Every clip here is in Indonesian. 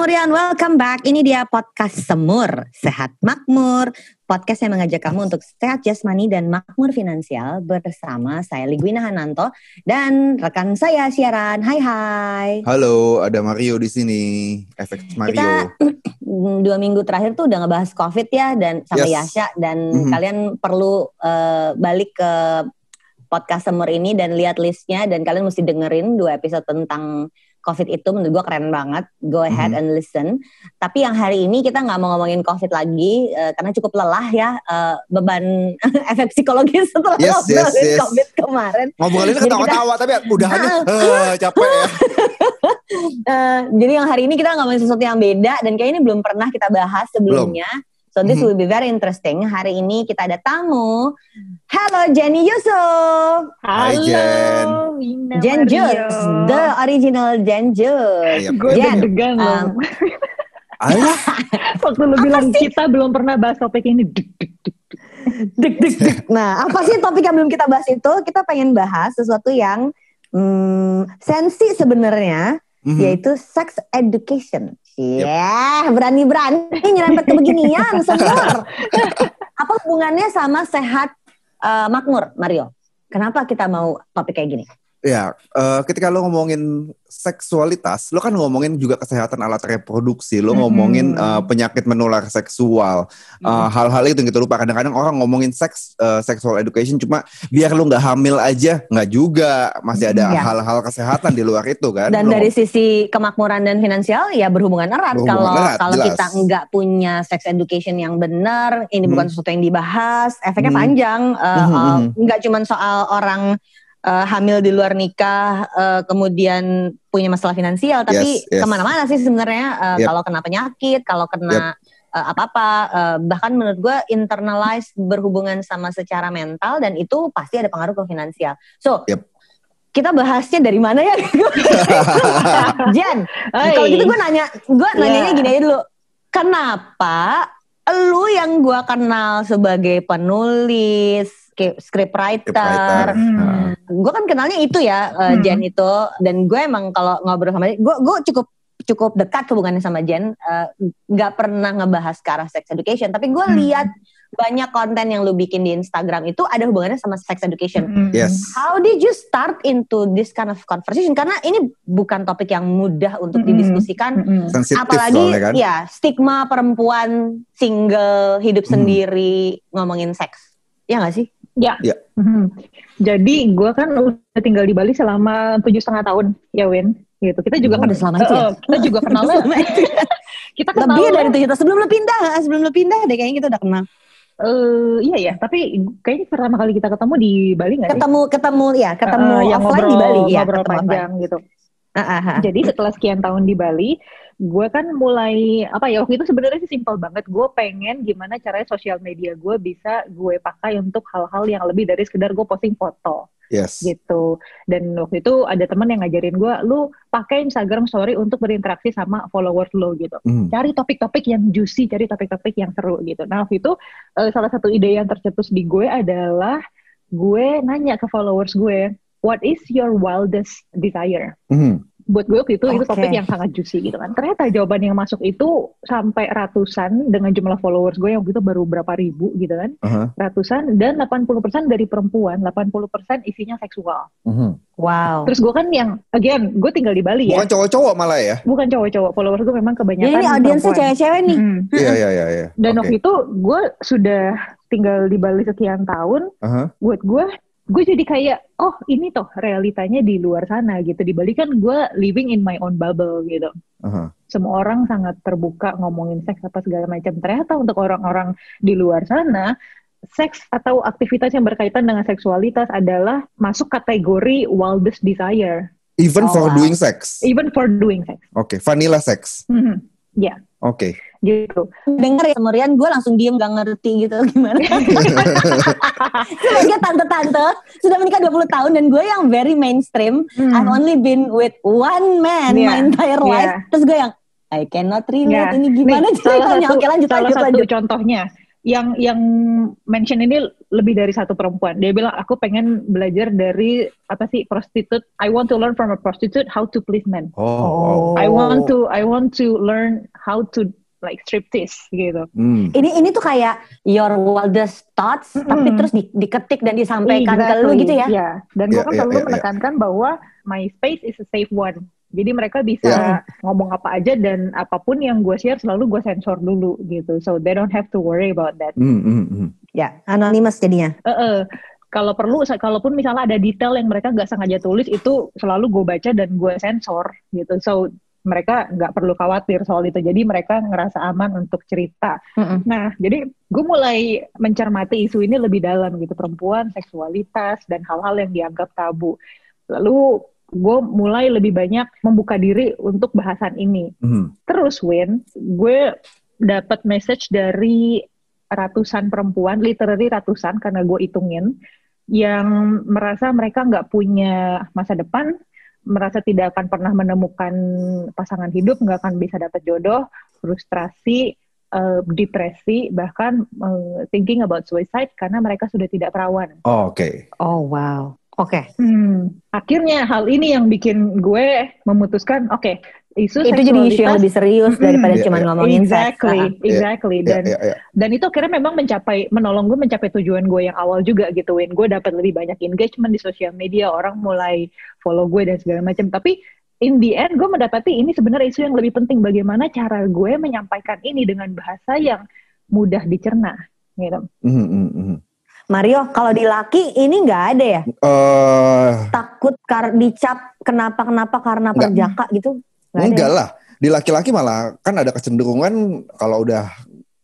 Semurian, welcome back. Ini dia podcast Semur, Sehat Makmur. Podcast yang mengajak kamu untuk sehat jasmani dan makmur finansial bersama saya Ligwina Hananto dan rekan saya siaran. Hai hai. Halo, ada Mario di sini. Efek Mario. Kita dua minggu terakhir tuh udah ngebahas COVID ya dan sama Yes. Yasha dan Mhm. kalian perlu eh, balik ke podcast Semur ini dan lihat listnya dan kalian mesti dengerin dua episode tentang COVID itu menurut gue keren banget. Go ahead Mhm. and listen. Tapi yang hari ini kita nggak mau ngomongin COVID lagi eh, karena cukup lelah ya eh, beban efek psikologis setelah Yes, yes, yes. COVID kemarin. Ngobrolin ketawa-tawa, tapi udahannya eh, capek ya. Eh, jadi yang hari ini kita ngomongin sesuatu yang beda dan kayak ini belum pernah kita bahas sebelumnya. So this Mhm. will be very interesting. Hari ini kita ada tamu. Halo Jenny Yusuf. Hai, Jen. Jen. Jus, the original Jen. Iya, Gue Jen, deg-degan um, loh. Alah, Waktu lu bilang kita belum pernah bahas topik ini. Deg, deg, deg. Dek, dek, dek. Nah, apa sih topik yang belum kita bahas itu? Kita pengen bahas sesuatu yang hmm, sensi sebenarnya, mhm. yaitu sex education. Ya, berani-berani nyerempet ke beginian, semur. Apa hubungannya sama sehat eh, makmur, Mario? Kenapa kita mau topik kayak gini? Ya eh, ketika lo ngomongin seksualitas, lo kan ngomongin juga kesehatan alat reproduksi, lo ngomongin eh, penyakit menular seksual, Eh, hal-hal itu kita lupa. Kadang-kadang orang ngomongin seks, eh, sexual education, cuma biar lo nggak hamil aja, nggak juga, masih ada Iya. hal-hal kesehatan di luar itu kan. Dan Lo dari sisi kemakmuran dan finansial ya berhubungan erat. Berhubungan Kalau erat, kalau jelas. kita nggak punya sex education yang benar, ini Hmm. bukan sesuatu yang dibahas, efeknya Hmm. panjang. Eh, Mhm, eh, mhm. Nggak cuma soal orang eh, hamil di luar nikah, eh, kemudian punya masalah finansial, tapi Yes, yes. ke mana-mana sih sebenarnya. Eh, Yep. Kalau kena penyakit, kalau kena eh, apa-apa, eh, bahkan menurut gue internalize berhubungan sama secara mental dan itu pasti ada pengaruh ke finansial. So. Yep. Kita bahasnya dari mana ya? Jen, Hai. kalau gitu gue nanya, gue nanyanya Iya. gini aja dulu. Kenapa lu yang gue kenal sebagai penulis, scriptwriter, Scriptwriter. Hmm. gue kan kenalnya itu ya uh, Hmm. Jen itu, dan gue emang kalau ngobrol sama dia, gue gue cukup cukup dekat hubungannya sama Jen, uh, nggak pernah ngebahas ke arah sex education, tapi gue Hmm. lihat banyak konten yang lu bikin di Instagram itu ada hubungannya sama sex education. Hmm. Yes. How did you start into this kind of conversation? Karena ini bukan topik yang mudah untuk didiskusikan Hmm. Sensitif apalagi soalnya kan. ya stigma perempuan single hidup Hmm. sendiri ngomongin seks ya nggak sih Hmm. Jadi gue kan udah tinggal di Bali selama tujuh setengah tahun ya Win. Gitu. Kita juga Oh, udah selama itu ya? Eh, kita juga kenalnya. kita kenal lebih dari tujuh tahun sebelum lo pindah nggak? sebelum lo pindah deh kayaknya kita udah kenal Eh, iya ya, tapi kayaknya pertama kali kita ketemu di Bali nggak sih? ketemu ketemu ya ketemu Eh, yang offline ngobrol, di Bali ya ngobrol ketemu panjang gitu. Offline. Ah, ah. Jadi setelah sekian tahun di Bali, gue kan mulai apa ya waktu itu sebenarnya sih simpel banget. Gue pengen gimana caranya sosial media gue bisa gue pakai untuk hal-hal yang lebih dari sekedar gue posting foto Yes. gitu. Dan waktu itu ada teman yang ngajarin gue, lu pakai Instagram Story untuk berinteraksi sama followers lo gitu. Mhm. Cari topik-topik yang juicy, cari topik-topik yang seru gitu. Nah waktu itu eh, salah satu ide yang tercetus di gue adalah gue nanya ke followers gue, what is your wildest desire? Mhm. buat gue waktu itu itu Oke. topik yang sangat juicy gitu kan. Ternyata jawaban yang masuk itu sampai ratusan dengan jumlah followers gue yang waktu itu baru berapa ribu gitu kan. Aha. Ratusan dan 80% dari perempuan, 80% isinya seksual. Mhm. wow Terus gue kan yang again, gue tinggal di Bali ya. Bukan cowok-cowok malah ya? Bukan cowok-cowok, followers gue memang jadi kebanyakan ini audiensnya cewek-cewek nih Mm. Iya iya iya. iya. Dan Oke. waktu itu gue sudah tinggal di Bali sekian tahun, Aha. buat gue gue jadi kayak oh ini toh realitanya di luar sana gitu di Bali kan gue living in my own bubble gitu Aha. semua orang sangat terbuka ngomongin seks apa segala macam. Ternyata untuk orang-orang di luar sana, seks atau aktivitas yang berkaitan dengan seksualitas adalah masuk kategori wildest desire, Even Oh, for wow. doing sex. even for doing sex. Oke, vanilla sex. Mhm. Oke. Gitu. Denger ya Semurian gue langsung diem gak ngerti gitu gimana. Sebagai tante-tante sudah menikah 20 tahun dan gue yang very mainstream. Hmm. I've only been with one man my Yeah. entire life. Yeah. Terus gue yang I cannot relate Ya, ini gimana nih, ceritanya. Salah satu, Oke lanjut salah lanjut satu lanjut. contohnya yang yang mention ini lebih dari satu perempuan. Dia bilang aku pengen belajar dari apa sih prostitute. I want to learn from a prostitute how to please men. Oh. I want to I want to learn how to like striptease gitu. Hmm. Ini ini tuh kayak your wildest thoughts tapi Mm-mm. terus di- diketik dan disampaikan ke lu Exactly, gitu ya. Ya, dan Ya, gue kan ya, selalu ya, ya. menekankan bahwa my space is a safe one. Jadi mereka bisa Ya. ngomong apa aja dan apa pun yang gue share selalu gue sensor dulu gitu. So they don't have to worry about that. Hmm, hmm, hmm. Ya, anonymous jadinya. Eh, eh, kalau perlu, kalaupun misalnya ada detail yang mereka nggak sengaja tulis itu selalu gue baca dan gue sensor gitu. So mereka nggak perlu khawatir soal itu. Jadi mereka ngerasa aman untuk cerita. Mm-mm. Nah, jadi gue mulai mencermati isu ini lebih dalam gitu, perempuan, seksualitas, dan hal-hal yang dianggap tabu. Lalu gue mulai lebih banyak membuka diri untuk bahasan ini. Hmm. Terus Win, gue dapat message dari ratusan perempuan, literally ratusan karena gue hitungin, yang merasa mereka nggak punya masa depan, merasa tidak akan pernah menemukan pasangan hidup, nggak akan bisa dapat jodoh, frustrasi, eh, depresi, bahkan eh, thinking about suicide karena mereka sudah tidak perawan. Oh, Oke. Oh wow. Oke. Hmm, akhirnya hal ini yang bikin gue memutuskan, oke, isu Itu jadi isu yang lebih serius Mm-mm. daripada Iya, cuma iya. ngomongin seks. exactly, Ah. exactly. Ya, Dan ya, ya. dan itu akhirnya memang mencapai menolong gue mencapai tujuan gue yang awal juga gitu Win gue dapat lebih banyak engagement di sosial media orang mulai follow gue dan segala macam tapi in the end gue mendapati ini sebenarnya isu yang lebih penting bagaimana cara gue menyampaikan ini dengan bahasa yang mudah dicerna gitu Hmm, hmm, hmm. Mario, kalau di laki ini nggak ada ya? Eh, Takut kar dicap kenapa kenapa karena perjaka gitu? Nggak ada enggak ya? lah. Di laki-laki malah kan ada kecenderungan kalau udah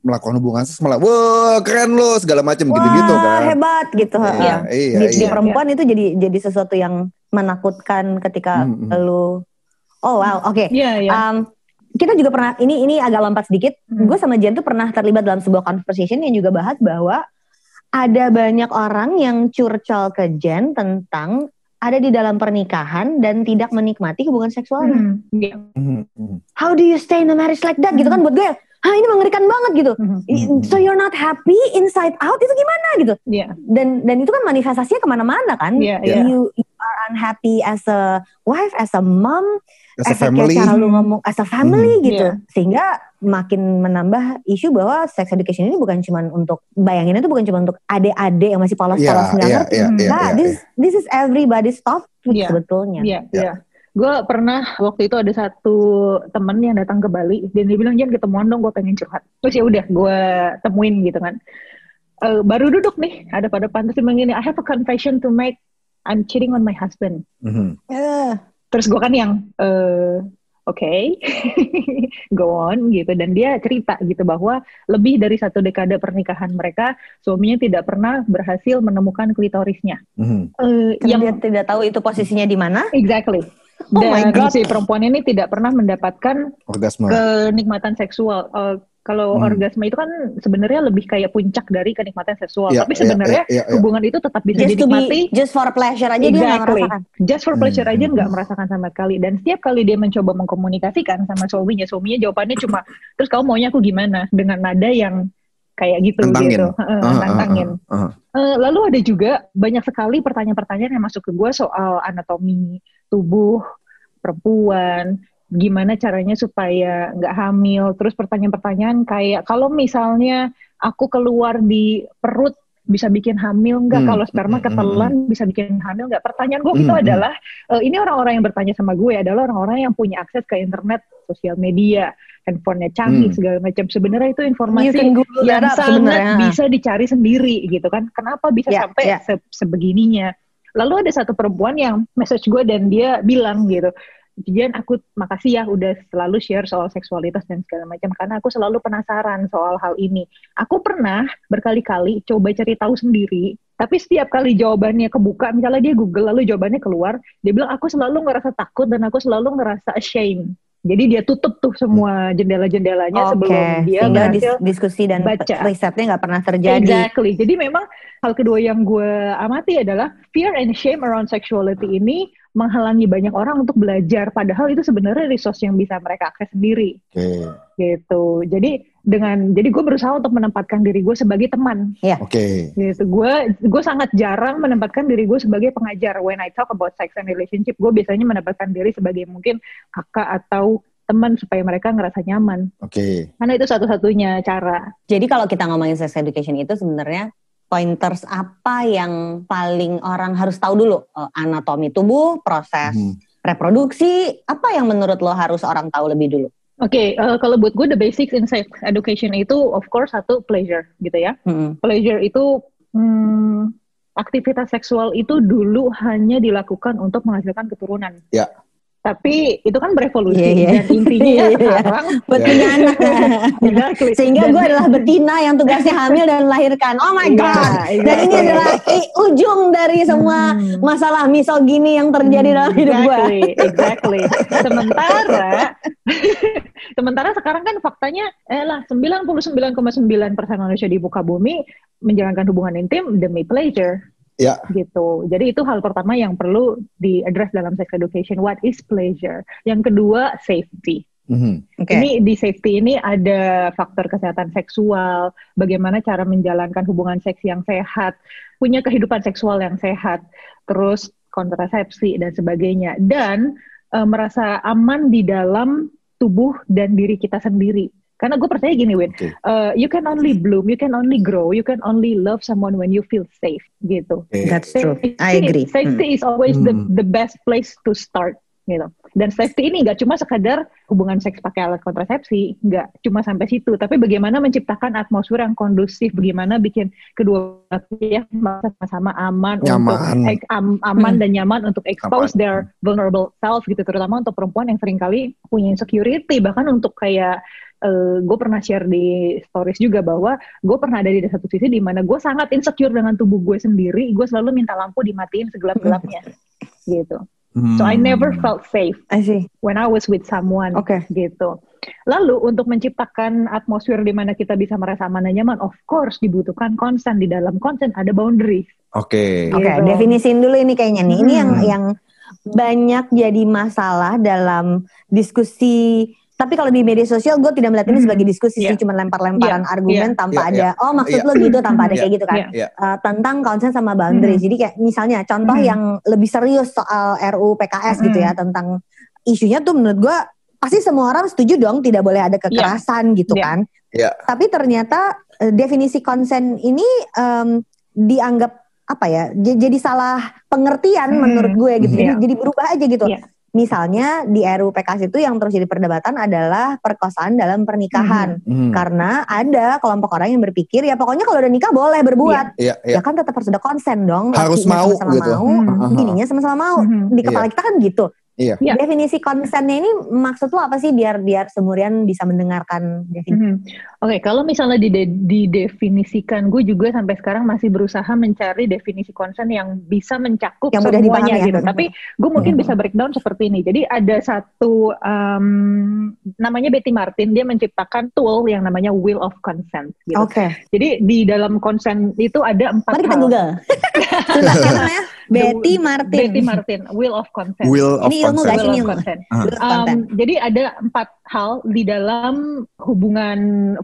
melakukan hubungan seks malah wah keren lo segala macam gitu-gitu kan. hebat gitu. Iya, heeh. iya, di, di iya. perempuan itu jadi jadi sesuatu yang menakutkan ketika Hmm, hmm. lu Oh wow, oke. Iya, iya. Um, kita juga pernah ini ini agak lompat sedikit. Hmm. Gue sama Jen tuh pernah terlibat dalam sebuah conversation yang juga bahas bahwa ada banyak orang yang curcol ke Jen tentang ada di dalam pernikahan dan tidak menikmati hubungan seksualnya. Hmm, iya. Hmm, hmm. How do you stay in a marriage like that? Gitu kan buat gue, ah ini mengerikan banget gitu. Hmm, Hmm. So you're not happy inside out itu gimana gitu? Iya, Dan dan itu kan manifestasinya ke mana-mana kan? Iya, iya. You, you are unhappy as a wife, as a mom, As a efeknya family. cara lu ngomong as a family Hmm. gitu. Iya. Sehingga makin menambah isu bahwa sex education ini bukan cuma untuk bayangin itu bukan cuma untuk adik-adik yang masih polos-polos Iya, nggak iya, ngerti. iya, iya, Nggak, iya, this this is everybody's topic Iya. sebetulnya. Iya, Ya. iya. Gue pernah waktu itu ada satu temen yang datang ke Bali dan dia bilang jangan ketemuan dong, gue pengen curhat. Terus ya udah, gue temuin gitu kan. Eh, baru duduk nih, ada pada pantas dia bilang gini, I have a confession to make. I'm cheating on my husband. Hmm. Eh, Terus gue kan yang, eh, oke, go on gitu. Dan dia cerita gitu bahwa lebih dari satu dekade pernikahan mereka, suaminya tidak pernah berhasil menemukan klitorisnya. Hmm. Eh, karena yang dia tidak tahu itu posisinya di mana. Exactly. Oh my Dan God. si perempuan ini tidak pernah mendapatkan Orgasme. kenikmatan seksual. Eh, kalau Hmm. orgasme itu kan sebenarnya lebih kayak puncak dari kenikmatan seksual. Iya, Tapi iya, sebenarnya iya, iya, iya. hubungan itu tetap bisa Just to dinikmati. be just for pleasure aja dia nggak Exactly. merasakan. Just for pleasure Hmm, aja hmm, nggak hmm. merasakan sama sekali. Dan setiap kali dia mencoba mengkomunikasikan sama suaminya, suaminya jawabannya cuma, terus kamu maunya aku gimana? Dengan nada yang kayak gitu Nantangin. gitu, Heeh, Ah, ah, nantangin. ah, ah. Eh, lalu ada juga banyak sekali pertanyaan-pertanyaan yang masuk ke gue soal anatomi tubuh perempuan, gimana caranya supaya nggak hamil. Terus pertanyaan-pertanyaan kayak kalau misalnya aku keluar di perut bisa bikin hamil nggak? Hmm, Kalau sperma hmm, ketelan bisa bikin hamil nggak? Pertanyaan gue itu Hmm, hmm. adalah eh, ini orang-orang yang bertanya sama gue adalah orang-orang yang punya akses ke internet, sosial media, handphonenya canggih Hmm. segala macam. Sebenarnya itu informasi yang sangat sebenarnya. bisa dicari sendiri gitu kan. Kenapa bisa Ya, sampai ya. se- sebegininya? Lalu ada satu perempuan yang message gue dan dia bilang gitu, Jian aku makasih ya udah selalu share soal seksualitas dan segala macam karena aku selalu penasaran soal hal ini. Aku pernah berkali-kali coba cari tahu sendiri, tapi setiap kali jawabannya kebuka, misalnya dia Google lalu jawabannya keluar, dia bilang aku selalu ngerasa takut dan aku selalu ngerasa ashamed Jadi dia tutup tuh semua jendela-jendelanya Oke, sebelum dia sehingga berhasil dis- diskusi dan baca. risetnya nggak pernah terjadi. Exactly. Jadi memang hal kedua yang gue amati adalah fear and shame around sexuality ini menghalangi banyak orang untuk belajar. Padahal itu sebenarnya resource yang bisa mereka akses sendiri. Oke. Gitu. Jadi dengan jadi gue berusaha untuk menempatkan diri gue sebagai teman. Oke. Gitu. Gue gue sangat jarang menempatkan diri gue sebagai pengajar. When I talk about sex and relationship, gue biasanya menempatkan diri sebagai mungkin kakak atau teman supaya mereka ngerasa nyaman. Oke. Karena itu satu-satunya cara. Jadi kalau kita ngomongin sex education itu sebenarnya pointers apa yang paling orang harus tahu dulu? Eh, anatomi tubuh, proses Mhm. reproduksi, apa yang menurut lo harus orang tahu lebih dulu? Oke, eh, kalau buat gue the basics in sex education itu of course satu pleasure gitu ya. Mm-mm. Pleasure itu hmm, aktivitas seksual itu dulu hanya dilakukan untuk menghasilkan keturunan. Ya. Tapi itu kan berevolusi Iya, iya. dan intinya Iya, iya. sekarang Betina anak. Exactly. Sehingga gue adalah betina yang tugasnya hamil dan melahirkan. Oh my Iya, god. Dan ini adalah ujung dari semua Hmm. masalah misogini yang terjadi dalam hidup gue. Exactly, exactly. Sementara, sementara sekarang kan faktanya, eh lah 99,9% manusia di muka bumi menjalankan hubungan intim demi pleasure. Ya. Gitu. Jadi itu hal pertama yang perlu diaddress dalam sex education. What is pleasure? Yang kedua, safety. Mhm. Oke. Ini di safety ini ada faktor kesehatan seksual, bagaimana cara menjalankan hubungan seks yang sehat, punya kehidupan seksual yang sehat, terus kontrasepsi dan sebagainya, dan eh, merasa aman di dalam tubuh dan diri kita sendiri. Karena gue percaya gini, Win, Oke. eh, you can only bloom, you can only grow, you can only love someone when you feel safe, gitu. That's true. Safety- I agree. Safety is always the Hmm. the best place to start gitu. Dan safety ini nggak cuma sekadar hubungan seks pakai alat kontrasepsi, nggak cuma sampai situ, tapi bagaimana menciptakan atmosfer yang kondusif, bagaimana bikin kedua pihak merasa sama-sama aman, Nyaman. untuk am- aman Hmm. dan nyaman untuk expose Aman. their vulnerable self gitu, terutama untuk perempuan yang sering kali punya insecurity, bahkan untuk kayak gue pernah share di stories juga bahwa gue pernah ada di satu sisi di mana gue sangat insecure dengan tubuh gue sendiri, gue selalu minta lampu dimatiin segelap-gelapnya, gitu. So I never Hmm. felt safe I see. when I was with someone, Oke. gitu. Lalu untuk menciptakan atmosfer di mana kita bisa merasa aman dan nyaman, of course dibutuhkan consent di dalam consent ada boundaries. Oke. Oke, Gitu. definisiin dulu ini kayaknya nih. Ini yang Hmm. yang banyak jadi masalah dalam diskusi. Tapi kalau di media sosial gue tidak melihat ini Hmm. sebagai diskusi sih, Iya. cuma lempar-lemparan Iya, argumen tanpa Iya, ada oh maksud Iya. lo gitu tanpa ada Iya. kayak gitu kan. Iya. Iya. Eh, tentang konsen sama boundaries. Hmm. Jadi kayak misalnya contoh Hmm. yang lebih serius soal RUU PKS gitu ya tentang isunya tuh menurut gue pasti semua orang setuju dong tidak boleh ada kekerasan gitu Iya. kan. Iya. Tapi ternyata eh, definisi konsen ini em, dianggap apa ya? Jadi salah pengertian Hmm. menurut gue gitu. Jadi Iya. jadi berubah aja gitu. Iya. Misalnya di RUU PKS itu yang terus jadi perdebatan adalah perkosaan dalam pernikahan. Mhm. Karena ada kelompok orang yang berpikir ya pokoknya kalau udah nikah boleh berbuat. Iya, iya. Ya kan tetap harus ada konsen dong. Harus mau sama-sama gitu. mau, Hmm. bininya sama-sama mau. Mhm. Di kepala kita kan gitu. Iya. Iya. Definisi konsennya ini maksud lo apa sih biar biar semurian bisa mendengarkan definisi? Mhm. Oke, kalau misalnya dide- didefinisikan, gue juga sampai sekarang masih berusaha mencari definisi konsen yang bisa mencakup Yang semuanya dipahami ya. gitu. Tapi gue mungkin Mhm. bisa breakdown seperti ini. Jadi ada satu um, namanya Betty Martin, dia menciptakan tool yang namanya Will of Consent. Gitu. Oke. Jadi di dalam konsen itu ada empat Mari kita hal. Google. Susah? Betty Martin. Betty Martin, Will of Consent. Will of Ini ilmu consent. Will ini of ilmu. consent. Of Um, jadi ada empat hal di dalam hubungan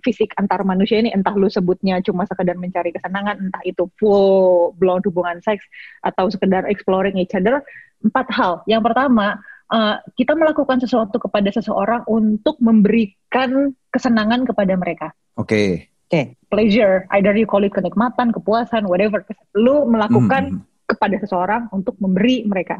fisik antar manusia ini, entah lu sebutnya cuma sekedar mencari kesenangan, entah itu full blown hubungan seks atau sekedar exploring each other. Empat hal. Yang pertama, uh, kita melakukan sesuatu kepada seseorang untuk memberikan kesenangan kepada mereka. Oke. Pleasure, either you call it kenikmatan, kepuasan, whatever. Lu melakukan Mhm. Kepada seseorang untuk memberi mereka.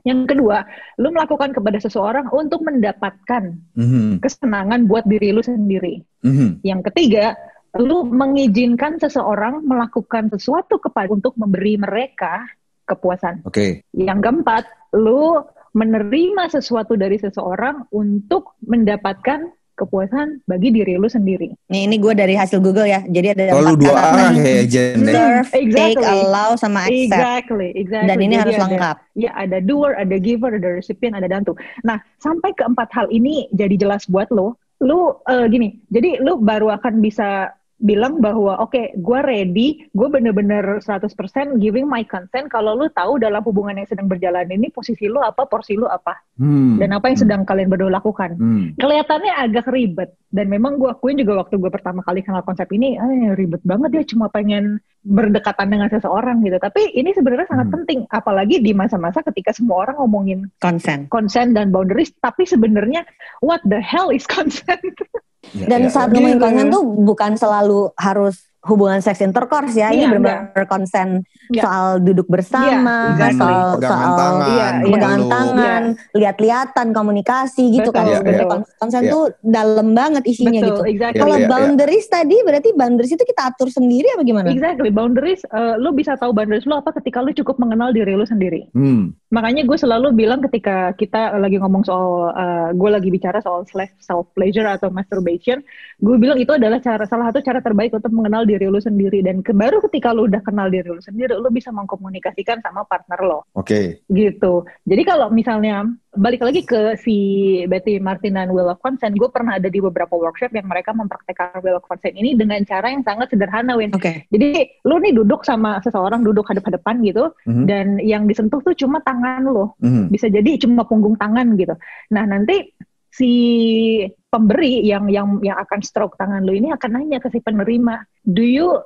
Yang kedua, lu melakukan kepada seseorang untuk mendapatkan Mhm. kesenangan buat diri lu sendiri. Mhm. Yang ketiga, lu mengizinkan seseorang melakukan sesuatu kepada untuk memberi mereka kepuasan. Oke. Yang keempat, lu menerima sesuatu dari seseorang untuk mendapatkan kepuasan bagi diri lu sendiri. Nih ini gue dari hasil Google ya. Jadi ada Selalu empat dua arah nih. ya Jen. Serve, take, Exactly. allow, sama accept. Exactly, exactly. Dan ini Jadi harus ada- lengkap. Ya, ada doer, ada giver, ada recipient, ada dantu. Nah, sampai keempat hal ini jadi jelas buat lo. Lu eh, gini, jadi lu baru akan bisa bilang bahwa oke, gue ready, gue bener-bener 100% giving my consent kalau lu tahu dalam hubungan yang sedang berjalan ini posisi lu apa, porsi lu apa, Hmm. dan apa yang sedang kalian berdua lakukan. Hmm. Kelihatannya agak ribet dan memang gue akuin juga waktu gue pertama kali kenal konsep ini, eh, ribet banget ya cuma pengen berdekatan dengan seseorang gitu. Tapi ini sebenarnya sangat Hmm. penting, apalagi di masa-masa ketika semua orang ngomongin Consent. consent dan boundaries, tapi sebenarnya what the hell is consent? Ya, Dan ya, saat ya. ngomongin Gitu. consent tuh bukan selalu harus hubungan seks intercourse ya. Ini Iya, benar-benar consent Iya. soal duduk bersama, Iya, exactly. soal pegangan soal tangan, Iya, iya. pegangan tangan, lihat-lihatan, komunikasi gitu Betul, kan. Iya, Jadi iya. kons- Consent Iya. tuh dalam banget isinya Betul, gitu. exactly. Kalau Iya, iya, iya. boundaries tadi berarti boundaries itu kita atur sendiri apa gimana? Exactly, boundaries, eh, lu bisa tahu boundaries lu apa ketika lu cukup mengenal diri lu sendiri. Hmm. Makanya gue selalu bilang ketika kita lagi ngomong soal, gue lagi bicara soal self pleasure atau masturbation, gue bilang itu adalah cara salah satu cara terbaik untuk mengenal diri lu sendiri. Dan ke, baru ketika lu udah kenal diri lu sendiri, lu bisa mengkomunikasikan sama partner lo, Oke. gitu. Jadi kalau misalnya balik lagi ke si Betty Martin dan Will of Consent, gue pernah ada di beberapa workshop yang mereka mempraktekkan Will of Consent ini dengan cara yang sangat sederhana, Win. Oke. Jadi lu nih duduk sama seseorang duduk hadap-hadapan gitu, Mhm. dan yang disentuh tuh cuma tangan lo Mhm. bisa jadi cuma punggung tangan gitu. Nah nanti si pemberi yang yang yang akan stroke tangan lo ini akan nanya ke si penerima, do you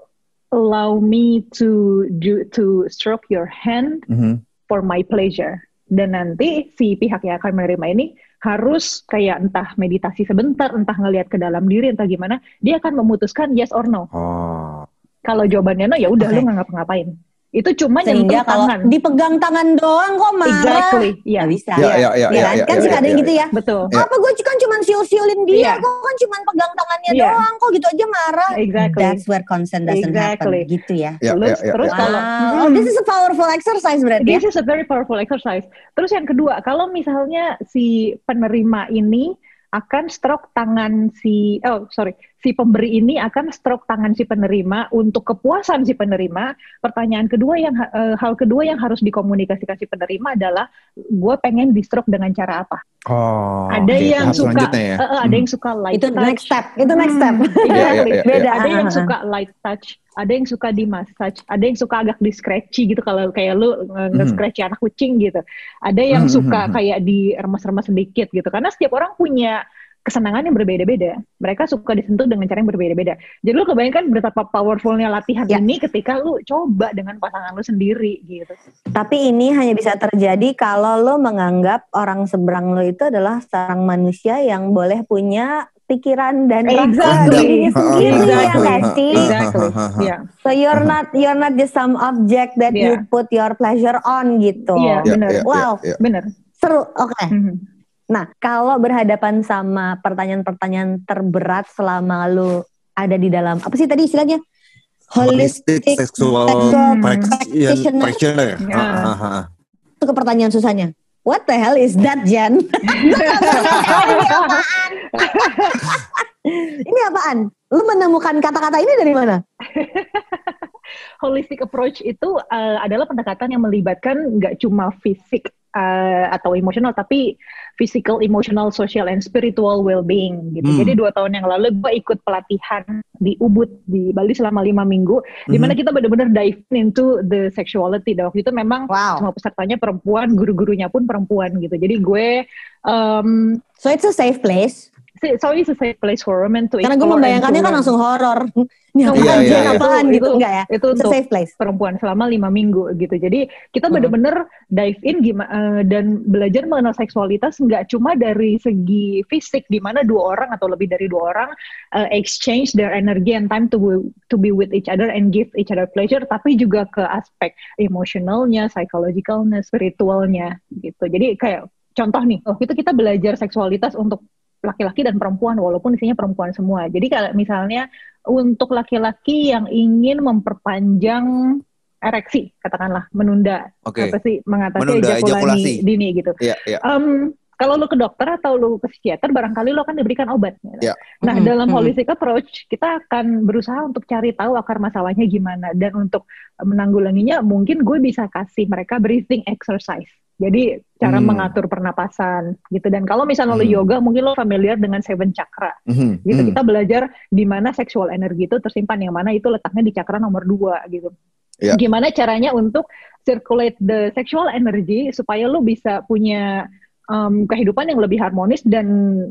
allow me to do to stroke your hand Mhm. for my pleasure? Dan nanti si pihak yang akan menerima ini harus kayak entah meditasi sebentar, entah ngelihat ke dalam diri, entah gimana, dia akan memutuskan yes or no. Oh. Kalau jawabannya no, ya udah Oke. lu nggak ngapa-ngapain. Itu cuma Sehingga nyentuh kalau tangan. dipegang tangan doang kok marah. Exactly, iya. Bisa. Ya, ya, ya, Iya ya, kan? ya, kan ya, ada ya, yang ya. gitu ya. Betul. Ya. Apa gue kan cuma siul-siulin dia, Iya. gue kan cuma pegang tangannya Iya. doang, kok gitu aja marah. Exactly. That's where consent doesn't Exactly. happen, gitu ya. Ya, terus ya, ya, terus ya. kalau Wow, oh, this is a powerful exercise berarti ya. This is a very powerful exercise. Terus yang kedua, kalau misalnya si penerima ini akan stroke tangan si oh sorry si pemberi ini akan stroke tangan si penerima untuk kepuasan si penerima. Pertanyaan kedua yang eh, hal kedua yang harus dikomunikasikan si penerima adalah gue pengen di stroke dengan cara apa? Oh. ada oke, yang tahap suka ya. eh, ada yang suka light Itu touch. next step, itu next step. Hmm. Iya, iya, iya. Beda. Ada yang suka light touch, ada yang suka di massage, ada yang suka agak di scratchy gitu kalau kayak lu Hmm. nge-scratchy anak kucing gitu. Ada yang Mhm, suka mhm. kayak di remas-remas sedikit gitu. Karena setiap orang punya kesenangan yang berbeda-beda. Mereka suka disentuh dengan cara yang berbeda-beda. Jadi lu kebayangkan betapa powerfulnya latihan Ya. ini ketika lu coba dengan pasangan lu sendiri gitu. Tapi ini hanya bisa terjadi kalau lo menganggap orang seberang lo itu adalah seorang manusia yang boleh punya pikiran dan rasa Exactly. dirinya sendiri ya Exactly. nggak sih? Exactly. Yeah. So you're not you're not just some object that you Yeah. put your pleasure on gitu. Iya, Ya, benar. ya, ya, Wow. ya. Bener. Seru. Oke. Mhm. Nah, kalau berhadapan sama pertanyaan-pertanyaan terberat selama lu ada di dalam apa sih tadi istilahnya? Holistic sexual sexual prac- practitioner. practitioner. Ya. Ah, ah, ah. Itu ke pertanyaan susahnya. What the hell is that, Jan? ini apaan? ini apaan? Lu menemukan kata-kata ini dari mana? holistic approach itu uh, adalah pendekatan yang melibatkan nggak cuma fisik uh, atau emosional, tapi physical, emotional, social, and spiritual well-being gitu. Hmm. Jadi dua tahun yang lalu gue ikut pelatihan di Ubud di Bali selama lima minggu, di mana kita benar-benar dive into the sexuality. Dan waktu itu memang Wow. semua pesertanya perempuan, guru-gurunya pun perempuan gitu. Jadi gue um, So it's a safe place. So it's a safe place for women to Karena gue membayangkannya kan langsung horor. Ini apaan, iya, Jan? iya. apaan Itu- gitu itu- enggak ya? itu It's untuk safe place. perempuan selama lima minggu gitu. Jadi kita Hmm. bener-bener dive in gimana dan belajar mengenal seksualitas nggak cuma dari segi fisik di mana dua orang atau lebih dari dua orang uh, exchange their energy and time to to be with each other and give each other pleasure, tapi juga ke aspek emosionalnya, psychologicalnya, spiritualnya gitu. Jadi kayak contoh nih, oh itu kita belajar seksualitas untuk laki-laki dan perempuan walaupun isinya perempuan semua. Jadi kalau misalnya untuk laki-laki yang ingin memperpanjang ereksi, katakanlah menunda Oke. apa sih mengatasi Menunda ejakulasi ejakulasi. dini gitu. Iya, iya. Em, kalau lu ke dokter atau lu ke psikiater barangkali lu akan diberikan obat. gitu. Ya. Nah, Mhm, dalam holistic approach kita akan berusaha untuk cari tahu akar masalahnya gimana dan untuk menanggulanginya mungkin gue bisa kasih mereka breathing exercise. Jadi cara Hmm. mengatur pernapasan gitu dan kalau misalnya Hmm. yoga mungkin lo familiar dengan seven chakra Mhm, gitu mhm. kita belajar di mana seksual energi itu tersimpan yang mana itu letaknya di cakra nomor dua gitu Ya. gimana caranya untuk circulate the sexual energy supaya lu bisa punya um, kehidupan yang lebih harmonis dan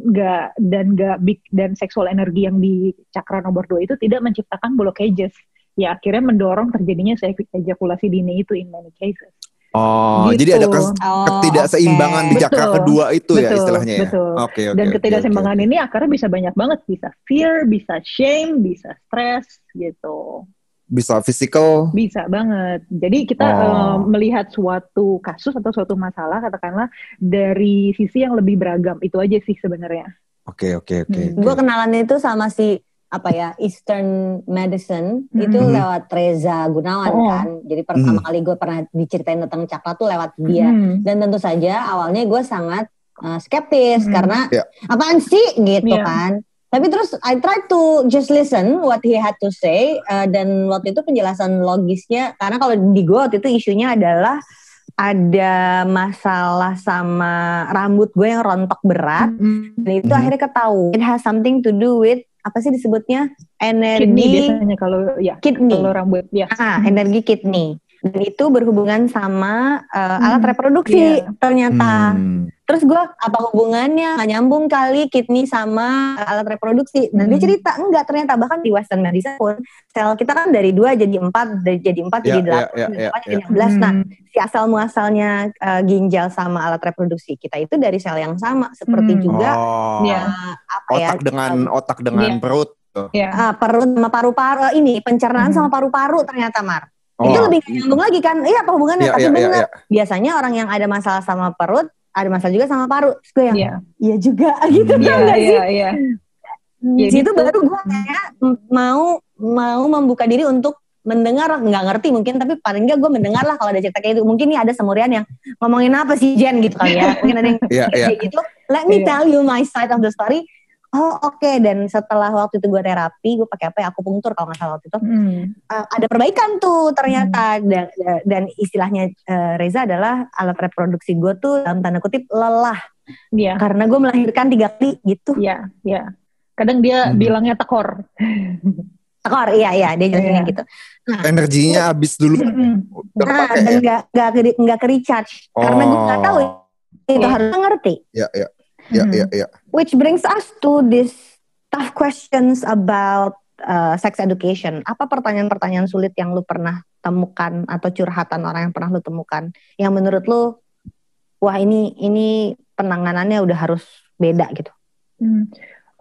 nggak dan nggak big dan seksual energi yang di cakra nomor dua itu tidak menciptakan blockages ya akhirnya mendorong terjadinya ejakulasi dini itu in many cases Oh, Gitu. jadi ada kes- Oh, ketidakseimbangan di oke. cakra Betul. kedua itu ya Betul, istilahnya ya. betul. Oke, oke. dan oke, ketidakseimbangan oke. ini akarnya bisa banyak banget bisa fear bisa shame bisa stress gitu bisa physical. Bisa banget. Jadi kita Oh. eh, melihat suatu kasus atau suatu masalah katakanlah dari sisi yang lebih beragam. Itu aja sih sebenarnya. Oke, oke, oke. Hmm. oke. Gue kenalan itu sama si apa ya Eastern Medicine Mhm. itu lewat Reza Gunawan Oh. kan. Jadi pertama Mhm. kali gue pernah diceritain tentang cakra tuh lewat dia. Hmm. Dan tentu saja awalnya gue sangat uh, skeptis Mhm. karena Ya. apaan sih gitu Iya. kan. Tapi terus I try to just listen what he had to say uh, dan waktu itu penjelasan logisnya karena kalau di gue waktu itu isunya adalah ada masalah sama rambut gue yang rontok berat Hmm. dan itu Mhm. akhirnya ketahuan it has something to do with apa sih disebutnya? Kidney energi biasanya kalau ya kidney. kalau rambut ya. ah energi kidney dan itu berhubungan sama uh, alat Hmm, reproduksi iya. ternyata Hmm. terus gue apa hubungannya nggak nyambung kali kidney sama alat reproduksi dan dia Hmm. cerita enggak ternyata bahkan di western medicine pun sel kita kan dari dua jadi empat dari jadi empat Ya, jadi ya, delapan ya, dari ya, ya. jadi enam belas nah Hmm. si asal muasalnya uh, ginjal sama alat reproduksi kita itu dari sel yang sama seperti Hmm. juga Oh. Iya. uh, apa ya Otak dengan otak dengan Iya. perut. tuh. Ya. uh, perut sama paru-paru ini pencernaan Hmm. sama paru-paru ternyata Mar Oh. itu lebih nyambung lagi kan iya apa hubungannya Iya, tapi iya, iya, benar iya. biasanya orang yang ada masalah sama perut ada masalah juga sama paru Terus gue yang Iya. iya juga gitu Hmm. tau Iya, nggak sih iya, iya. di Ya, situ gitu. baru gue kayak mau mau membuka diri untuk mendengar nggak ngerti mungkin tapi paling nggak gue mendengar lah kalau ada cerita kayak itu mungkin nih ada semurian yang ngomongin apa sih Jen gitu kali ya mungkin ada yang Iya, iya. kayak gitu let me Iya. tell you my side of the story oh oke dan setelah waktu itu gue terapi gue pakai apa ya akupunktur kalau nggak salah waktu itu Hmm. uh, ada perbaikan tuh ternyata dan, dan istilahnya uh, Reza adalah alat reproduksi gue tuh dalam tanda kutip lelah Iya. karena gue melahirkan tiga kali gitu Iya, iya. Kadang dia Hmm. bilangnya tekor. tekor iya iya dia jelasinnya Iya. gitu Energinya habis dulu. Mm-mm. Udah nah dan ya. nggak nggak ke nggak ke recharge karena gue nggak tahu itu Iya. harus ngerti Ya, ya. Ya, Hmm. ya, ya. which brings us to this tough questions about uh, sex education apa pertanyaan-pertanyaan sulit yang lu pernah temukan atau curhatan orang yang pernah lu temukan yang menurut lu wah ini ini penanganannya udah harus beda gitu Hmm.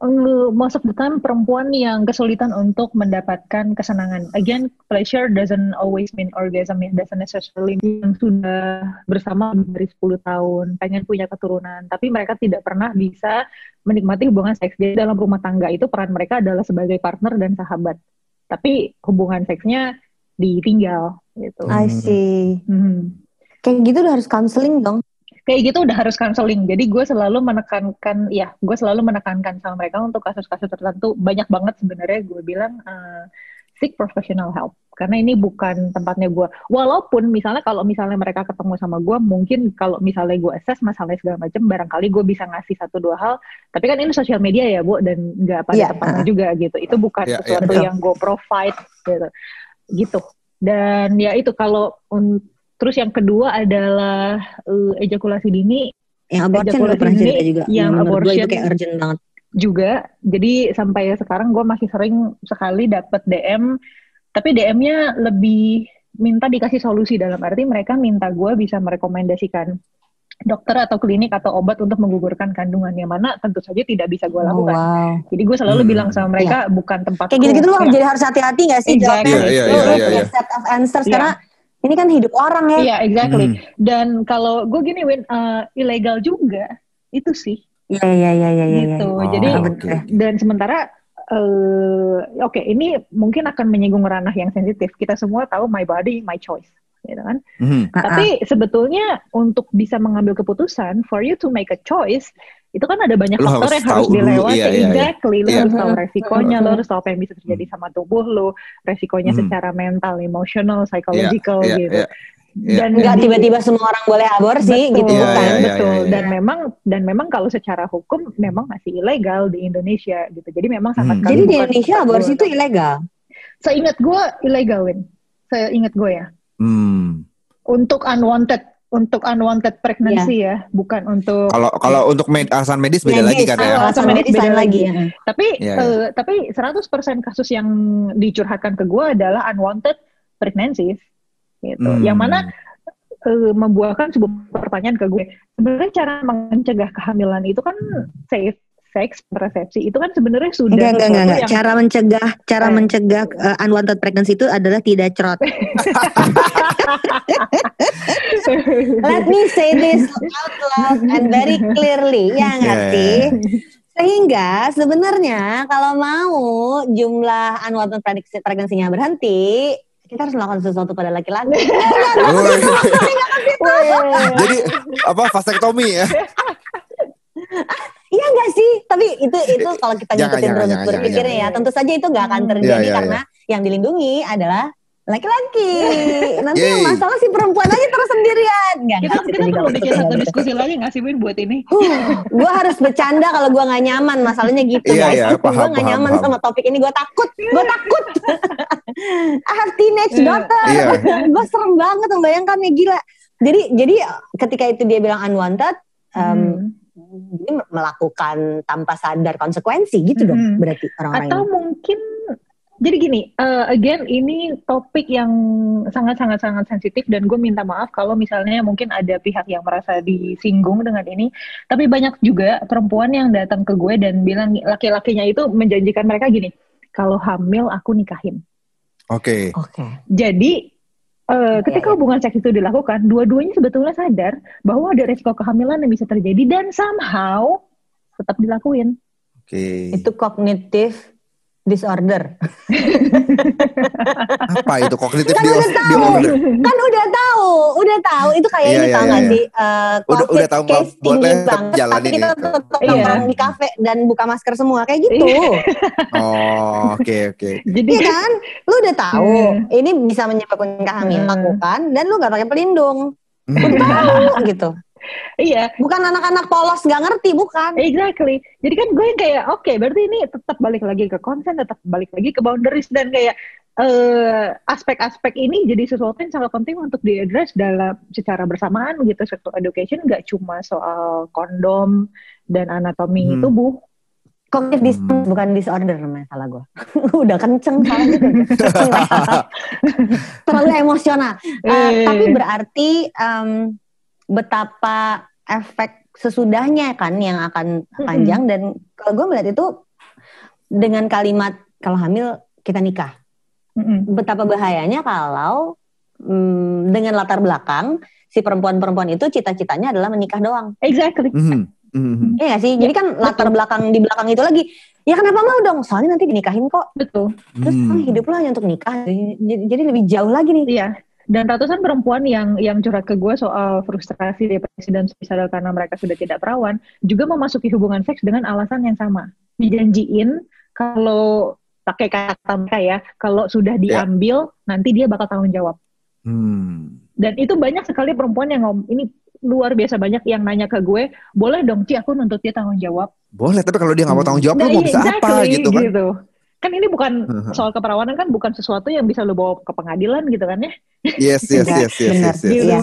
Uh, most of the time perempuan yang kesulitan untuk mendapatkan kesenangan. Again, pleasure doesn't always mean orgasm. It doesn't necessarily mean yang sudah bersama dari 10 tahun, pengen punya keturunan, tapi mereka tidak pernah bisa menikmati hubungan seks. Jadi dalam rumah tangga itu peran mereka adalah sebagai partner dan sahabat. Tapi hubungan seksnya ditinggal gitu. I see Hmm. kayak gitu udah harus counseling dong kayak gitu udah harus counseling. Jadi gue selalu menekankan, ya gue selalu menekankan sama mereka untuk kasus-kasus tertentu. Banyak banget sebenarnya gue bilang eh, seek professional help. Karena ini bukan tempatnya gue. Walaupun misalnya kalau misalnya mereka ketemu sama gue, mungkin kalau misalnya gue assess masalahnya segala macam, barangkali gue bisa ngasih satu dua hal. Tapi kan ini sosial media ya bu, dan nggak pada Iya, tempatnya juga gitu. Itu bukan Iya, iya, sesuatu betul. yang gue provide gitu. Gitu. Dan ya itu kalau terus yang kedua adalah eh, ejakulasi dini yang abortion Ejakulasi pernah cerita juga yang menurut gue itu abortion kayak urgent banget juga. Jadi sampai sekarang gue masih sering sekali dapat DM, tapi DM-nya lebih minta dikasih solusi dalam arti mereka minta gue bisa merekomendasikan dokter atau klinik atau obat untuk menggugurkan kandungan yang mana tentu saja tidak bisa gue oh, lakukan. wow Jadi gue selalu Hmm. bilang sama mereka bukan tempat kayak gitu-gitu lu jadi harus hati-hati gak sih Exactly. jawabnya? Iya, iya, iya, lu iya, punya iya. set of answers Iya. karena ini kan hidup orang ya. Iya, exactly. Hmm. Dan kalau gue gini, Win, eh, ilegal juga itu sih. Iya iya iya iya iya. Gitu. Oh, Jadi bener. dan sementara eh oke ini mungkin akan menyinggung ranah yang sensitif. Kita semua tahu my body my choice. Gitu kan. Mhm. Ah, ah. Tapi sebetulnya untuk bisa mengambil keputusan, for you to make a choice, itu kan ada banyak Lo faktor harus yang harus dilewati. iya, iya, iya. exactly, lo Iya. harus tahu resikonya, lo Mhm. harus tahu apa yang bisa terjadi sama tubuh lo, resikonya Mhm. secara mental, emotional, psychological Iya, gitu. iya. Iya. Dan Nggak tiba-tiba semua orang boleh aborsi betul, gitu Iya, bukan? iya, iya, betul. iya, iya. Dan memang dan memang kalau secara hukum memang masih ilegal di Indonesia gitu. Jadi memang sama Hmm. sekali Jadi di Indonesia aborsi itu ilegal. Seingat gue ilegal, Win. Seingat gue ya. Hmm. Untuk unwanted, untuk unwanted pregnancy ya, bukan untuk. Kalau kalau untuk med alasan medis beda lagi kan ya. Ah, Alasan medis beda lagi. lagi. Tapi Iya, eh, tapi 100% kasus yang dicurhatkan ke gue adalah unwanted pregnancies gitu. Hmm. Yang mana eh, membuahkan sebuah pertanyaan ke gue. Sebenarnya cara mencegah kehamilan itu kan safe seks persepsi itu kan sebenarnya sudah Enggak, enggak, enggak, enggak. yang Cara mencegah, cara Eh. mencegah uh, unwanted pregnancy itu adalah tidak cerot. Let me say this out loud and very clearly, ya nggak Iya, sih? iya. Sehingga sebenarnya kalau mau jumlah unwanted pregnancy- pregnancy-nya berhenti, kita harus melakukan sesuatu pada laki-laki. Weh. Jadi apa vasektomi ya? Iya? Tapi itu itu kalau kita ngikutin jangan, berpikirnya ya, tentu saja itu nggak akan terjadi Iya, iya, karena yang dilindungi adalah laki-laki. Nanti yang Yeay. masalah si perempuan aja terus sendirian. Nggak, kita kita perlu bikin satu gitu. diskusi lagi nggak sih Win buat ini? gue harus bercanda kalau gue nggak nyaman masalahnya gitu Iya, guys iya, gue nggak nyaman paham. sama topik ini gue takut gue takut I have teenage Iya. daughter Iya. gue serem banget membayangkan ya gila jadi jadi ketika itu dia bilang unwanted um, Hmm. Dia melakukan tanpa sadar konsekuensi gitu dong Mhm. berarti orang-orang Atau ini mungkin jadi gini, eh, again ini topik yang sangat sangat sangat sensitif dan gue minta maaf kalau misalnya mungkin ada pihak yang merasa disinggung dengan ini. Tapi banyak juga perempuan yang datang ke gue dan bilang laki-lakinya itu menjanjikan mereka gini, kalau hamil aku nikahin. Oke. oke Jadi eh, Iya, ketika iya. hubungan seks itu dilakukan, dua-duanya sebetulnya sadar bahwa ada resiko kehamilan yang bisa terjadi dan somehow tetap dilakuin. Oke. itu kognitif disorder Apa itu kognitif Kan di udah tahu. disorder? kan udah tahu udah tahu itu kayak Iya, ini iya, tau iya, nggak iya. sih Eh, Udah- COVID udah tahu nggak case boleh tinggi tetap banget jalanin tapi kita tetap Iya. nongkrong di kafe dan buka masker semua kayak gitu Oh, oke oke. Jadi Iya kan lu udah tahu Hmm. ini bisa menyebabkan kehamilan Hmm. lakukan dan lu nggak pakai pelindung Hmm. tahu gitu iya, bukan anak-anak polos nggak ngerti bukan Exactly. Jadi kan gue yang kayak oke, berarti ini tetap balik lagi ke konsen, tetap balik lagi ke boundaries dan kayak eh, aspek-aspek ini jadi sesuatu yang sangat penting untuk diadres dalam secara bersamaan gitu. Sexual education nggak cuma soal kondom dan anatomi Hmm. tubuh. kognitif dis Hmm. bukan disorder namanya salah gue udah kenceng salah gitu terlalu emosional Eh, Eh. tapi berarti em, betapa efek sesudahnya kan yang akan panjang dan kalau gue melihat itu dengan kalimat kalau hamil kita nikah betapa bahayanya kalau mm, dengan latar belakang si perempuan-perempuan itu cita-citanya adalah menikah doang Exactly. Mhm. Mhm. Iya gak sih jadi kan latar belakang di belakang itu lagi ya kenapa mau dong soalnya nanti dinikahin kok Betul. terus Hmm. hidup lo hanya untuk nikah jadi, jadi lebih jauh lagi nih Iya. Dan ratusan perempuan yang yang curhat ke gue soal frustrasi depresi dan suicidal karena mereka sudah tidak perawan juga memasuki hubungan seks dengan alasan yang sama. Dijanjiin kalau pakai kata mereka ya, kalau sudah diambil nanti dia bakal tanggung jawab. Hmm. Dan itu banyak sekali perempuan yang ngom ini luar biasa banyak yang nanya ke gue, boleh dong Ci aku nuntut dia tanggung jawab. Boleh, tapi kalau dia nggak mau tanggung jawab, Nah, lu mau iya, bisa apa exactly, gitu kan? Kan ini bukan soal keperawanan kan bukan sesuatu yang bisa lo bawa ke pengadilan gitu kan ya. Yes, yes, yes, yes, yes, yes. Gitu. Iya.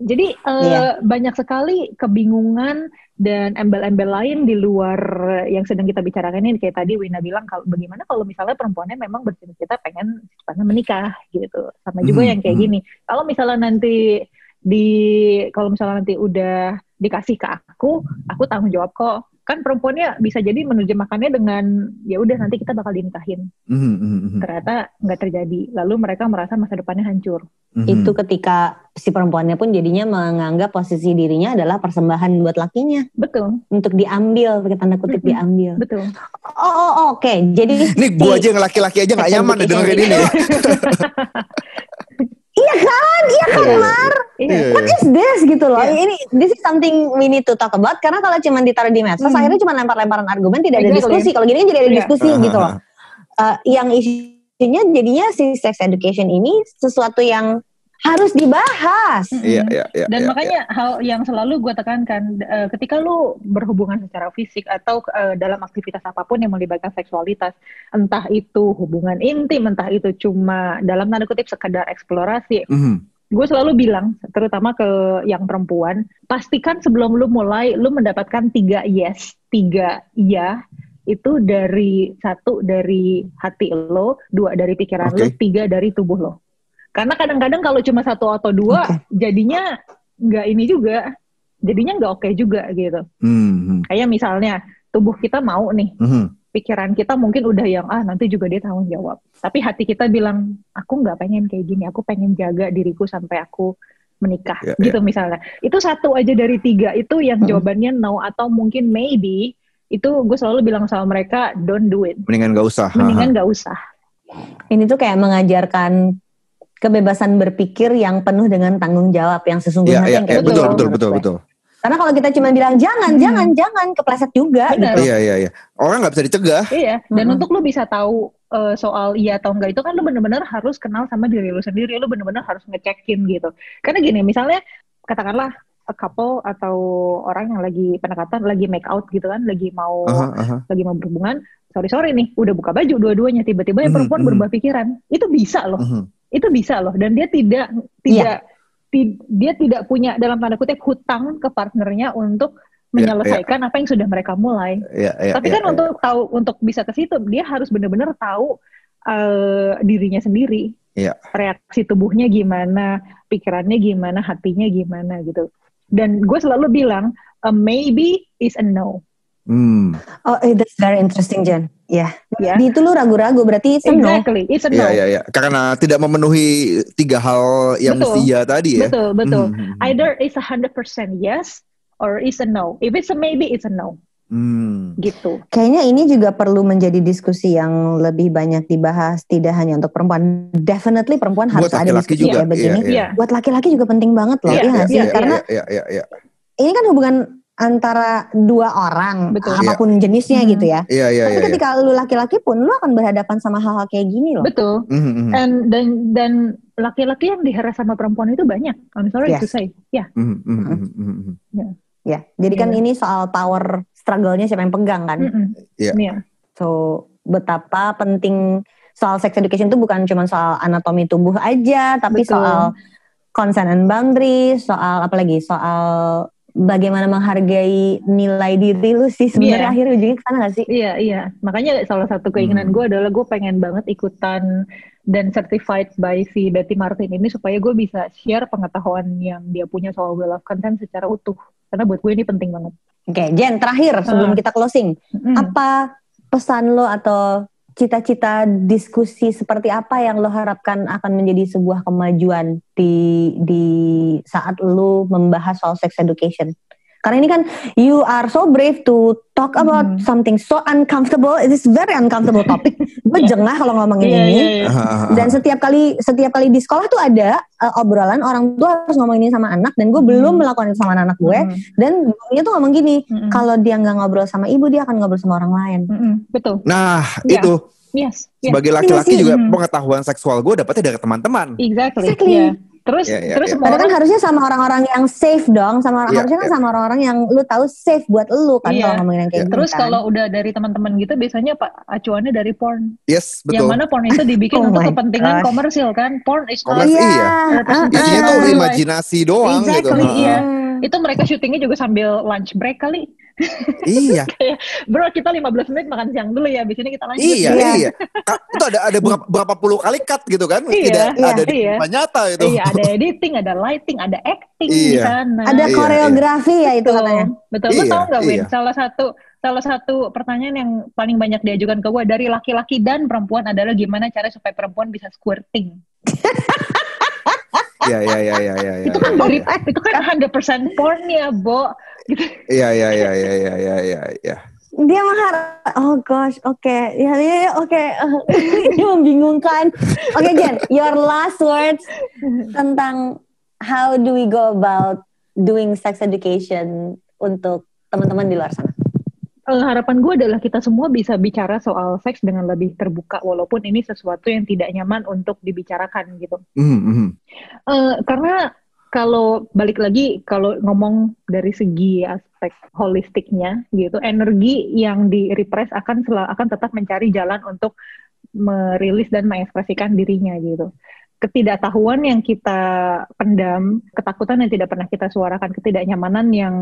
Jadi eh, Iya. banyak sekali kebingungan dan embel-embel lain di luar yang sedang kita bicarakan ini kayak tadi Wina bilang kalau bagaimana kalau misalnya perempuannya memang bercita-cita pengen secepatnya menikah gitu. Sama juga Hmm, yang kayak hmm. gini. Kalau misalnya nanti di kalau misalnya nanti udah dikasih ke aku, aku tanggung jawab kok. Kan perempuannya bisa jadi menerjemahkannya dengan ya udah nanti kita bakal dinikahin. Mhm, mhm. Ternyata nggak terjadi. Lalu mereka merasa masa depannya hancur. Mhm. itu ketika si perempuannya pun jadinya menganggap posisi dirinya adalah persembahan buat lakinya Betul, untuk diambil pakai tanda kutip Mm-mm. diambil betul. oh, oh, oh, oke jadi Nih gua aja yang laki-laki aja nggak nyaman deh dengerin ini. iya kan iya kan Mar? Iya. Iya. What is this gitu loh. Iya. Ini this is something we need to talk about karena kalau cuma ditaruh di medsos Hmm. akhirnya cuma lempar-lemparan argumen tidak ada Exactly. diskusi. Kalau gini kan jadi ada Iya. diskusi Aha. gitu loh. Eh, yang isinya jadinya si sex education ini sesuatu yang harus dibahas. Iya, iya, iya. Dan iya, makanya hal yang selalu gue tekankan, eh, ketika lu berhubungan secara fisik atau eh, dalam aktivitas apa pun yang melibatkan seksualitas, entah itu hubungan intim, entah itu cuma dalam tanda kutip sekedar eksplorasi, iya. Mhm. gue selalu bilang, terutama ke yang perempuan, pastikan sebelum lu mulai, lu mendapatkan tiga yes, tiga iya, itu dari satu dari hati lo, dua dari pikiran lo, Oke. tiga dari tubuh lo. Karena kadang-kadang kalau cuma satu atau dua, jadinya nggak ini juga, jadinya nggak oke juga gitu. Mhm. Kayak misalnya tubuh kita mau nih, Mhm. pikiran kita mungkin udah yang ah nanti juga dia tanggung jawab. Tapi hati kita bilang aku nggak pengen kayak gini, aku pengen jaga diriku sampai aku menikah, Ya, gitu misalnya. Itu satu aja dari tiga itu yang Hmm. jawabannya no atau mungkin maybe itu gue selalu bilang sama mereka don't do it, Mendingan gak usah. mendingan nggak usah. Ini tuh kayak mengajarkan kebebasan berpikir yang penuh dengan tanggung jawab yang Iya, sesungguhnya iya, yang iya, kayak betul, gitu betul, betul, gue. betul. Karena kalau kita cuma bilang jangan, Hmm. jangan, jangan kepleset juga Benar. gitu. Iya, iya, iya. Orang nggak bisa dicegah. Iya, dan Mm-mm. untuk lu bisa tahu eh, soal iya atau enggak itu kan lu bener-bener harus kenal sama diri lu sendiri, lu bener-bener harus ngecekin gitu. Karena gini, misalnya katakanlah a couple atau orang yang lagi pendekatan, lagi make out gitu kan, lagi mau Aha, aha. lagi mau berhubungan, sorry sorry nih, udah buka baju dua-duanya, tiba-tiba yang Mhm, perempuan mhm. berubah pikiran, itu bisa loh, Mhm. Itu bisa loh, dan dia tidak tidak ti- dia tidak punya dalam tanda kutip hutang ke partnernya untuk Iya, menyelesaikan apa yang sudah mereka mulai. Iya, iya, Tapi iya, kan iya. untuk tahu untuk bisa ke situ dia harus benar-benar tahu eh, dirinya sendiri. Iya. Reaksi tubuhnya gimana, pikirannya gimana, hatinya gimana gitu. Dan gue selalu bilang a maybe is a no. Hmm. Oh, eh, that's very interesting, Jen. Ya. Ya. Di itu lu ragu-ragu berarti it's a no. Exactly, it's a no. Iya, iya, iya. Karena tidak memenuhi tiga hal yang Betul. mesti ya tadi ya. Betul, betul. Mhm. Either it's a hundred percent yes or it's a no. If it's a maybe, it's a no. Hmm. Gitu. Kayaknya ini juga perlu menjadi diskusi yang lebih banyak dibahas, tidak hanya untuk perempuan. Definitely perempuan harus Buat ada diskusi juga, ya begini. iya, Iya. Buat laki-laki juga penting banget loh, Iya, iya nggak sih? iya, Karena iya, iya, iya. ini kan hubungan antara dua orang, Betul. apa pun jenisnya Hmm. gitu ya. Iya, iya, Tapi iya. ketika lu laki-laki pun, lu akan berhadapan sama hal-hal kayak gini loh. Betul. Mhm, mhm. And dan dan laki-laki yang diheres sama perempuan itu banyak. I'm sorry Yes. to say. Ya. Mhm, mhm, mhm, mhm. Ya, jadi kan Iya. ini soal power struggle-nya siapa yang pegang kan. Iya. Iya. So, betapa penting soal sex education itu bukan cuma soal anatomi tubuh aja, tapi Betul. soal consent and boundaries, soal apa lagi? Soal bagaimana menghargai nilai diri lu sih sebenarnya Iya. akhirnya ujungnya ke sana gak sih? Iya, iya. Makanya salah satu keinginan Hmm. gue adalah gue pengen banget ikutan dan certified by si Betty Martin ini supaya gue bisa share pengetahuan yang dia punya soal will of consent secara utuh. Karena buat gue ini penting banget. Oke, Jen, terakhir sebelum Ah. kita closing, Mm. apa pesan lo atau cita-cita diskusi seperti apa yang lo harapkan akan menjadi sebuah kemajuan di di saat lo membahas soal sex education? Karena ini kan you are so brave to talk about Hmm. something so uncomfortable. It is very uncomfortable topic. Gue jengah kalau ngomongin Iya, ini. Aha, aha, Dan setiap kali setiap kali di sekolah tuh ada uh, obrolan orang tua harus ngomongin ini sama anak dan gue Hmm. belum melakukan itu sama anak gue Mm. dan gurunya tuh ngomong gini Mm-mm. kalau dia nggak ngobrol sama ibu dia akan ngobrol sama orang lain. Mm-mm. Betul. Nah, Iya. itu Yes. Yes. sebagai laki-laki Iya sih. juga Hmm. pengetahuan seksual gue dapetnya dari teman-teman. Exactly. Exactly. Iya. Terus Iya, iya, terus iya. semua Padahal kan orang harusnya sama orang-orang yang safe dong, sama orang Iya, harusnya kan iya. sama orang-orang yang lu tahu safe buat lu kan Iya. kalau ngomongin yang kayak Iya. gitu. Terus kan. kalau udah dari teman-teman gitu biasanya pak acuannya dari porn. Yes, Yang betul. mana porn itu dibikin Oh untuk kepentingan gosh. komersil kan. Porn is not Komersil. iya, Isinya Ah, tuh iya. imajinasi doang gitu. Exactly, iya. Hmm. itu mereka syutingnya juga sambil lunch break kali. Iya, Bro, kita 15 menit makan siang dulu ya, abis ini kita lanjut. iya, Iya. iya. Ka- Itu ada ada berapa, berapa puluh kali cut gitu kan? Iya, Tidak iya, ada di iya. nyata itu. Iya, ada editing, ada lighting, ada acting di Iya. sana. Ada Iya, koreografi ya itu Betul, katanya. betul. Lu Iya, tau nggak, Win? iya. Salah satu salah satu pertanyaan yang paling banyak diajukan ke gue dari laki-laki dan perempuan adalah gimana cara supaya perempuan bisa squirting. Iya, iya, iya, iya, iya. itu kan dari itu kan 100% porn ya, Bo. Gitu. Iya, iya, iya, iya, iya, iya, iya, iya. dia mengharap oh gosh oke ya ya ya, oke ini membingungkan oke Jen your last words tentang how do we go about doing sex education untuk teman-teman di luar sana harapan gue adalah kita semua bisa bicara soal seks dengan lebih terbuka walaupun ini sesuatu yang tidak nyaman untuk dibicarakan gitu Mhm, mhm. Eh, karena kalau balik lagi kalau ngomong dari segi aspek holistiknya gitu energi yang di repress akan sel- akan tetap mencari jalan untuk merilis dan mengekspresikan dirinya gitu. Ketidaktahuan yang kita pendam ketakutan yang tidak pernah kita suarakan ketidaknyamanan yang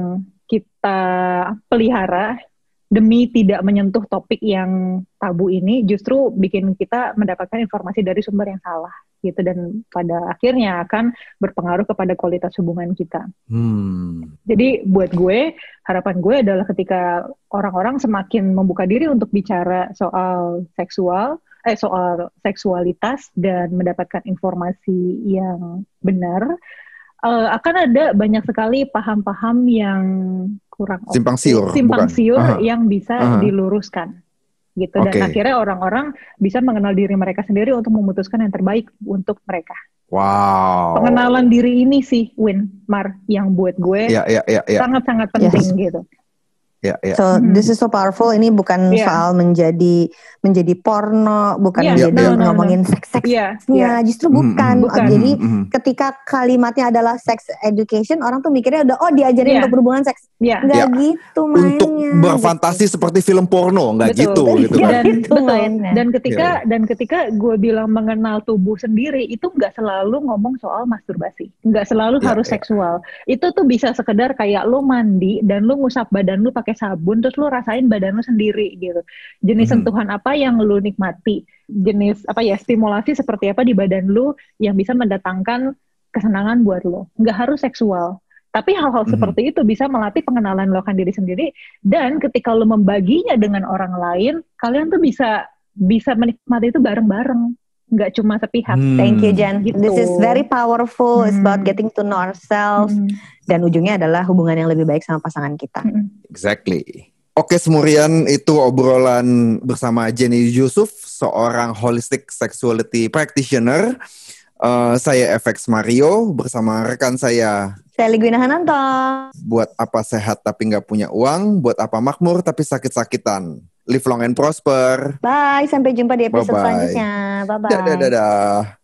kita pelihara demi tidak menyentuh topik yang tabu ini justru bikin kita mendapatkan informasi dari sumber yang salah gitu dan pada akhirnya akan berpengaruh kepada kualitas hubungan kita. Hmm. Jadi buat gue, harapan gue adalah ketika orang-orang semakin membuka diri untuk bicara soal seksual, eh soal seksualitas dan mendapatkan informasi yang benar, eh, akan ada banyak sekali paham-paham yang kurang Simpang siur, simpang bukan? siur Aha. yang bisa Aha. diluruskan gitu dan Oke. akhirnya orang-orang bisa mengenal diri mereka sendiri untuk memutuskan yang terbaik untuk mereka. Wow. Pengenalan diri ini sih Win Mar yang buat gue Ya, ya, ya, ya, sangat-sangat penting gitu. Ya, ya. So Mhm. this is so powerful. Ini bukan Iya. soal menjadi menjadi porno, bukan Iya, menjadi no, no, no. ngomongin seks-seksnya. Iya, iya. Justru Mhm, bukan. mhm. Bukan. Jadi mhm. ketika kalimatnya adalah sex education, orang tuh mikirnya udah oh diajarin Iya. untuk berhubungan seks. Iya. Enggak Ya. gitu mainnya. Untuk berfantasi seperti film porno, nggak Betul. gitu, gitu Iya. kan? dan Itu betul mainnya. dan ketika dan ketika gue bilang mengenal tubuh sendiri itu nggak selalu ngomong soal masturbasi nggak selalu Ya, harus ya. seksual itu tuh bisa sekedar kayak lo mandi dan lo ngusap badan lo pakai sabun terus lo rasain badan lo sendiri gitu. Jenis Mhm. sentuhan apa yang lo nikmati? Jenis apa ya stimulasi seperti apa di badan lo yang bisa mendatangkan kesenangan buat lo nggak harus seksual tapi hal-hal Mhm. seperti itu bisa melatih pengenalan lo akan diri sendiri. Dan ketika lo membaginya dengan orang lain, kalian tuh bisa bisa menikmati itu bareng-bareng, nggak cuma sepihak. Hmm. Thank you Jan. Gitu. This is very powerful. It's Hmm. about getting to know ourselves Mm, dan ujungnya adalah hubungan yang lebih baik sama pasangan kita. mm, mm. Exactly. Oke, Semurian itu obrolan bersama Jenny Yusuf, seorang holistic sexuality practitioner. Eh, saya FX Mario bersama rekan saya Saya Ligwina Hananto. buat apa sehat tapi nggak punya uang, buat apa makmur tapi sakit-sakitan. Live long and prosper. Bye, sampai jumpa di episode Bye-bye. selanjutnya. Bye bye. Dadah, dadah.